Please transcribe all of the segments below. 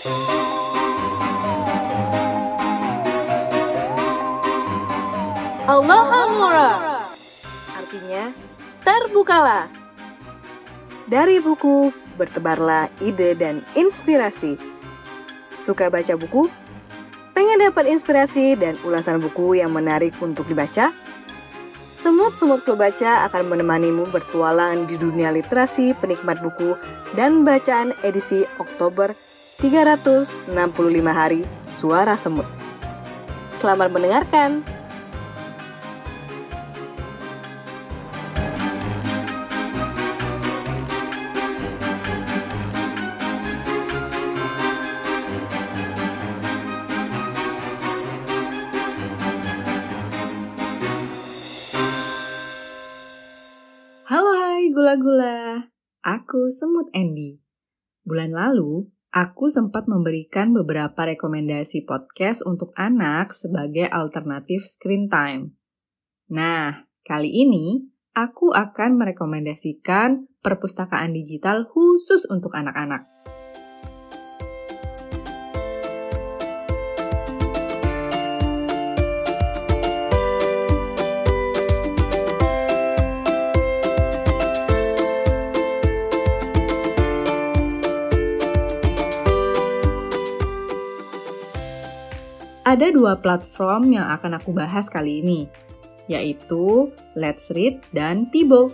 Aloha Mura Artinya, terbukalah Dari buku, bertebarlah ide dan inspirasi Suka baca buku? Pengen dapat inspirasi dan ulasan buku yang menarik untuk dibaca? Semut-semut klub baca akan menemanimu bertualang di dunia literasi penikmat buku dan bacaan edisi Oktober 365 hari Suara Semut. Selamat mendengarkan! Halo hai gula-gula, aku Semut Andy. Bulan lalu, aku sempat memberikan beberapa rekomendasi podcast untuk anak sebagai alternatif screen time. Nah, kali ini aku akan merekomendasikan perpustakaan digital khusus untuk anak-anak. Ada dua platform yang akan aku bahas kali ini, yaitu Let's Read dan Pibo.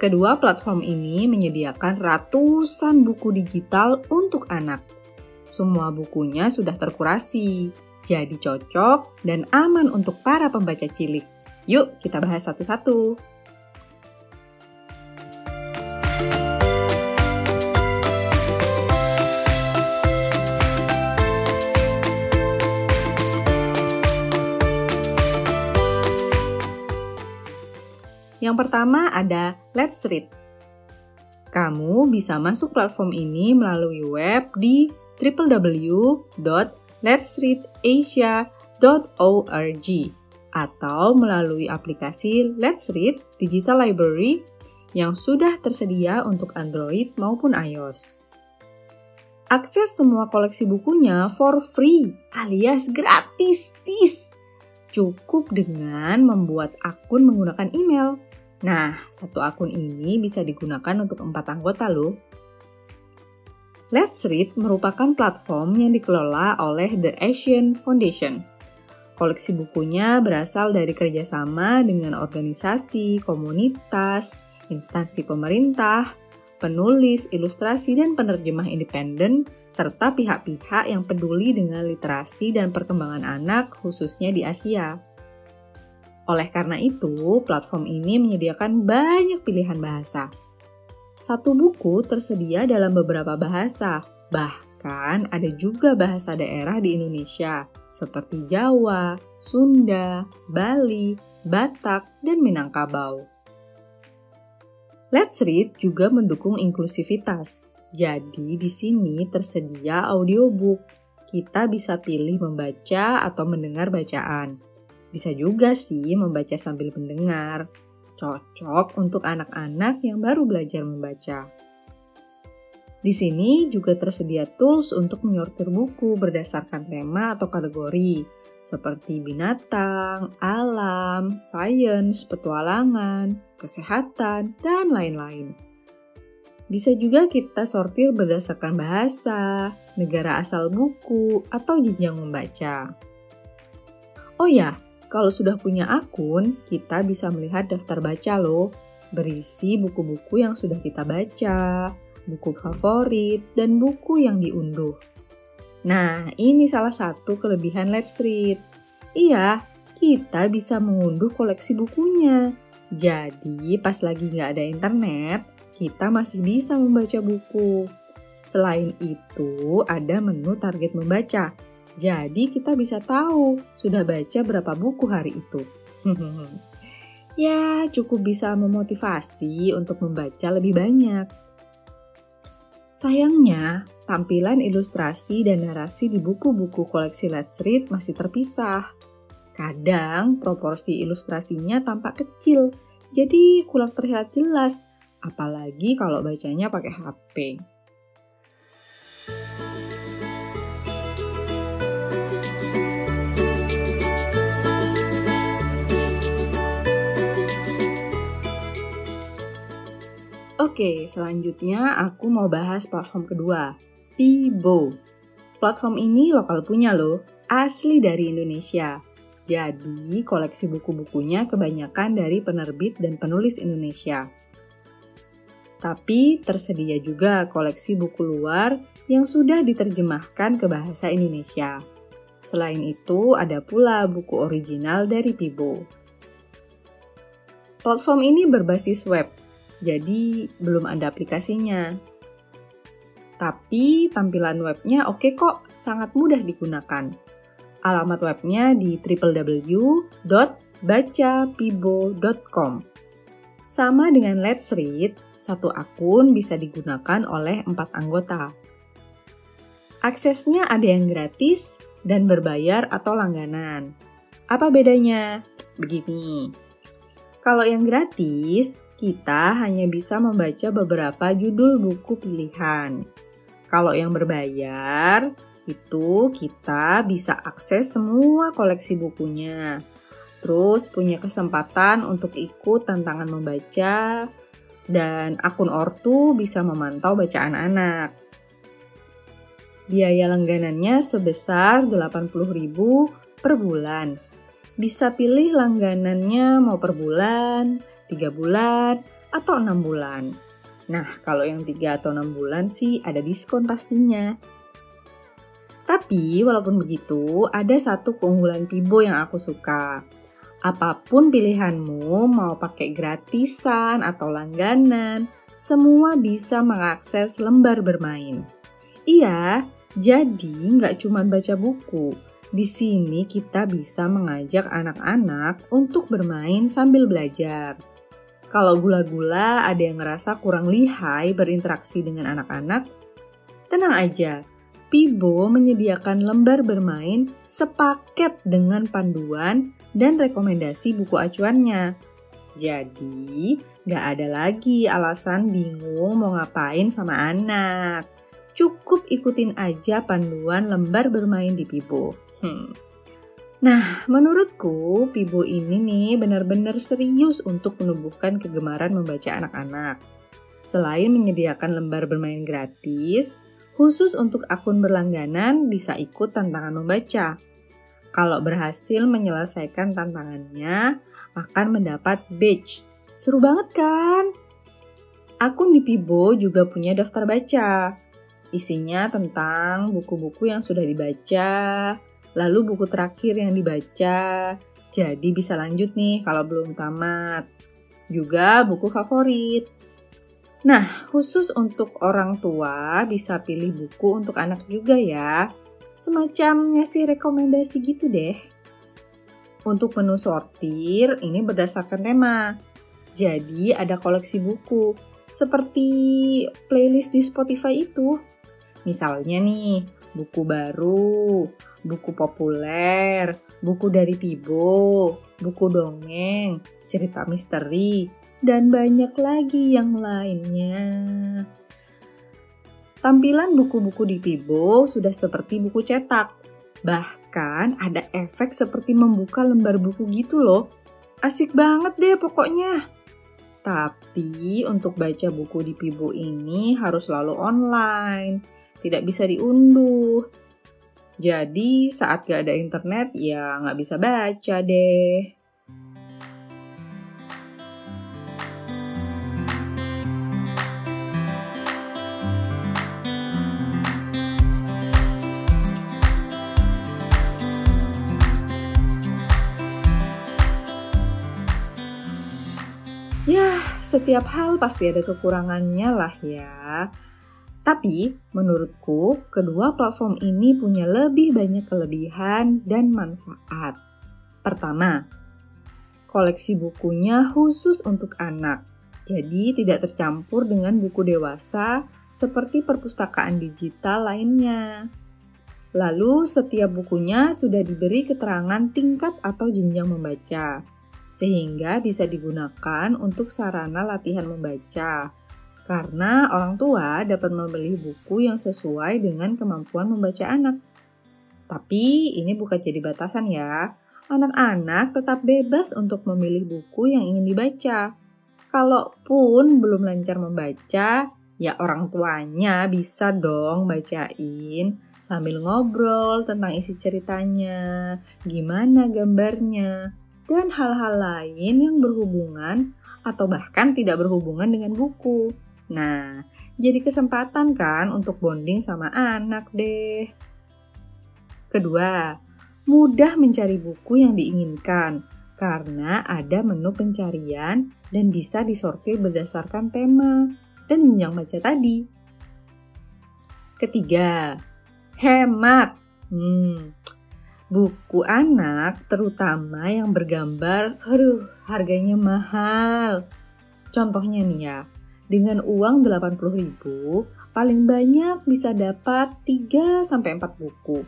Kedua platform ini menyediakan ratusan buku digital untuk anak. Semua bukunya sudah terkurasi, jadi cocok dan aman untuk para pembaca cilik. Yuk, kita bahas satu-satu. Yang pertama ada Let's Read. Kamu bisa masuk platform ini melalui web di www.letsreadasia.org atau melalui aplikasi Let's Read Digital Library yang sudah tersedia untuk Android maupun iOS. Akses semua koleksi bukunya for free alias gratis. Tis. Cukup dengan membuat akun menggunakan email. Nah, satu akun ini bisa digunakan untuk empat anggota loh. Let's Read merupakan platform yang dikelola oleh The Asian Foundation. Koleksi bukunya berasal dari kerjasama dengan organisasi, komunitas, instansi pemerintah, penulis, ilustrasi, dan penerjemah independen, serta pihak-pihak yang peduli dengan literasi dan perkembangan anak, khususnya di Asia. Oleh karena itu, platform ini menyediakan banyak pilihan bahasa. Satu buku tersedia dalam beberapa bahasa, bahkan ada juga bahasa daerah di Indonesia, seperti Jawa, Sunda, Bali, Batak, dan Minangkabau. Let's Read juga mendukung inklusivitas. Jadi di sini tersedia audiobook. Kita bisa pilih membaca atau mendengar bacaan. Bisa juga sih membaca sambil mendengar. Cocok untuk anak-anak yang baru belajar membaca. Di sini juga tersedia tools untuk menyortir buku berdasarkan tema atau kategori, seperti binatang, alam, sains, petualangan, kesehatan, dan lain-lain. Bisa juga kita sortir berdasarkan bahasa, negara asal buku, atau jenjang membaca. Oh ya, kalau sudah punya akun, kita bisa melihat daftar baca loh, berisi buku-buku yang sudah kita baca, buku favorit, dan buku yang diunduh. Nah, ini salah satu kelebihan Let's Read. Iya, kita bisa mengunduh koleksi bukunya. Jadi, pas lagi nggak ada internet, kita masih bisa membaca buku. Selain itu, ada menu target membaca jadi kita bisa tahu sudah baca berapa buku hari itu. ya, cukup bisa memotivasi untuk membaca lebih banyak. Sayangnya, tampilan ilustrasi dan narasi di buku-buku koleksi Let's Read masih terpisah. Kadang proporsi ilustrasinya tampak kecil, jadi kurang terlihat jelas, apalagi kalau bacanya pakai HP. Oke, selanjutnya aku mau bahas platform kedua, Pibo. Platform ini lokal punya loh, asli dari Indonesia. Jadi, koleksi buku-bukunya kebanyakan dari penerbit dan penulis Indonesia. Tapi tersedia juga koleksi buku luar yang sudah diterjemahkan ke bahasa Indonesia. Selain itu, ada pula buku original dari Pibo. Platform ini berbasis web, jadi belum ada aplikasinya. Tapi tampilan webnya oke kok, sangat mudah digunakan. Alamat webnya di www.bacapibo.com. Sama dengan Let's Read, satu akun bisa digunakan oleh empat anggota. Aksesnya ada yang gratis dan berbayar atau langganan. Apa bedanya? Begini. Kalau yang gratis, kita hanya bisa membaca beberapa judul buku pilihan. Kalau yang berbayar, itu kita bisa akses semua koleksi bukunya. Terus punya kesempatan untuk ikut tantangan membaca dan akun ortu bisa memantau bacaan anak. Biaya langganannya sebesar 80.000 per bulan. Bisa pilih langganannya mau per bulan, 3 bulan, atau 6 bulan. Nah, kalau yang 3 atau 6 bulan sih ada diskon pastinya. Tapi walaupun begitu, ada satu keunggulan Pibo yang aku suka. Apa pun pilihanmu, mau pakai gratisan atau langganan, semua bisa mengakses lembar bermain. Iya, jadi nggak cuma baca buku. Di sini kita bisa mengajak anak-anak untuk bermain sambil belajar. Kalau gula-gula ada yang ngerasa kurang lihai berinteraksi dengan anak-anak, tenang aja. Pibo menyediakan lembar bermain sepaket dengan panduan dan rekomendasi buku acuannya. Jadi, nggak ada lagi alasan bingung mau ngapain sama anak. Cukup ikutin aja panduan lembar bermain di Pibo. Hmm. Nah, menurutku Pibo ini nih benar-benar serius untuk menumbuhkan kegemaran membaca anak-anak. Selain menyediakan lembar bermain gratis, khusus untuk akun berlangganan bisa ikut tantangan membaca. Kalau berhasil menyelesaikan tantangannya, akan mendapat badge. Seru banget kan? Akun di Pibo juga punya daftar baca. Isinya tentang buku-buku yang sudah dibaca, lalu buku terakhir yang dibaca, jadi bisa lanjut nih kalau belum tamat. Juga buku favorit. Nah, khusus untuk orang tua bisa pilih buku untuk anak juga ya. Semacam ngasih rekomendasi gitu deh. Untuk menu sortir, ini berdasarkan tema. Jadi ada koleksi buku, seperti playlist di Spotify itu. Misalnya nih, buku baru, buku populer, buku dari Pibo, buku dongeng, cerita misteri, dan banyak lagi yang lainnya. Tampilan buku-buku di Pibo sudah seperti buku cetak. Bahkan ada efek seperti membuka lembar buku gitu loh. Asik banget deh pokoknya. Tapi untuk baca buku di Pibo ini harus selalu online tidak bisa diunduh. Jadi saat gak ada internet ya nggak bisa baca deh. Ya, setiap hal pasti ada kekurangannya lah ya. Tapi, menurutku, kedua platform ini punya lebih banyak kelebihan dan manfaat. Pertama, koleksi bukunya khusus untuk anak, jadi tidak tercampur dengan buku dewasa seperti perpustakaan digital lainnya. Lalu, setiap bukunya sudah diberi keterangan tingkat atau jenjang membaca, sehingga bisa digunakan untuk sarana latihan membaca karena orang tua dapat membeli buku yang sesuai dengan kemampuan membaca anak. Tapi ini bukan jadi batasan ya. Anak-anak tetap bebas untuk memilih buku yang ingin dibaca. Kalaupun belum lancar membaca, ya orang tuanya bisa dong bacain sambil ngobrol tentang isi ceritanya, gimana gambarnya, dan hal-hal lain yang berhubungan atau bahkan tidak berhubungan dengan buku. Nah, jadi kesempatan kan untuk bonding sama anak deh. Kedua, mudah mencari buku yang diinginkan karena ada menu pencarian dan bisa disortir berdasarkan tema dan jenjang baca tadi. Ketiga, hemat. Hmm, buku anak terutama yang bergambar, aduh harganya mahal. Contohnya nih ya, dengan uang 80.000 paling banyak bisa dapat 3 sampai 4 buku.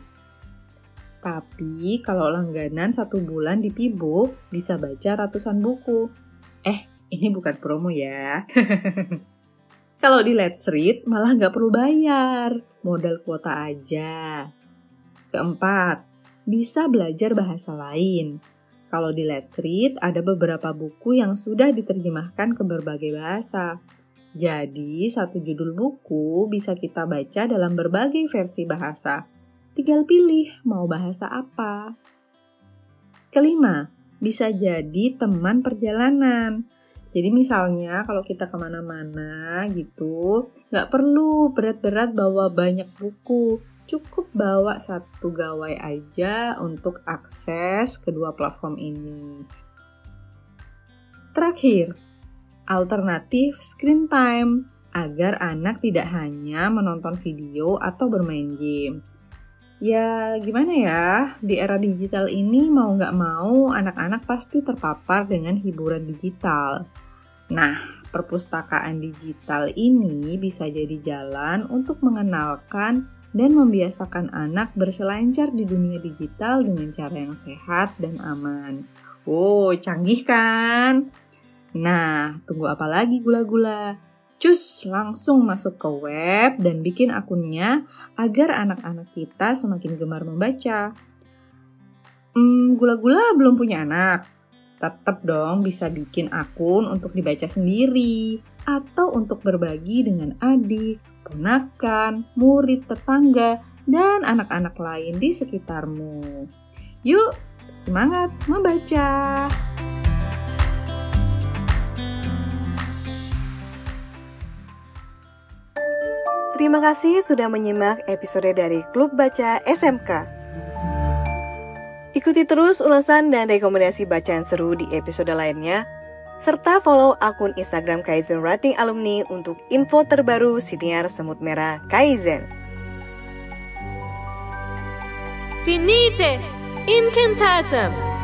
Tapi kalau langganan satu bulan di Pibo bisa baca ratusan buku. Eh, ini bukan promo ya. kalau di Let's Read malah nggak perlu bayar, modal kuota aja. Keempat, bisa belajar bahasa lain. Kalau di Let's Read ada beberapa buku yang sudah diterjemahkan ke berbagai bahasa. Jadi, satu judul buku bisa kita baca dalam berbagai versi bahasa. Tinggal pilih mau bahasa apa. Kelima, bisa jadi teman perjalanan. Jadi misalnya kalau kita ke mana-mana gitu, nggak perlu berat-berat bawa banyak buku. Cukup bawa satu gawai aja untuk akses kedua platform ini. Terakhir, alternatif screen time agar anak tidak hanya menonton video atau bermain game. Ya gimana ya, di era digital ini mau nggak mau anak-anak pasti terpapar dengan hiburan digital. Nah, perpustakaan digital ini bisa jadi jalan untuk mengenalkan dan membiasakan anak berselancar di dunia digital dengan cara yang sehat dan aman. Oh, canggih kan? Nah, tunggu apa lagi gula-gula? Cus, langsung masuk ke web dan bikin akunnya agar anak-anak kita semakin gemar membaca. Hmm, gula-gula belum punya anak. Tetap dong bisa bikin akun untuk dibaca sendiri atau untuk berbagi dengan adik, ponakan, murid, tetangga, dan anak-anak lain di sekitarmu. Yuk, semangat membaca! Terima kasih sudah menyimak episode dari Klub Baca SMK. Ikuti terus ulasan dan rekomendasi bacaan seru di episode lainnya, serta follow akun Instagram Kaizen Writing Alumni untuk info terbaru siniar semut merah Kaizen. Finite, incantatum.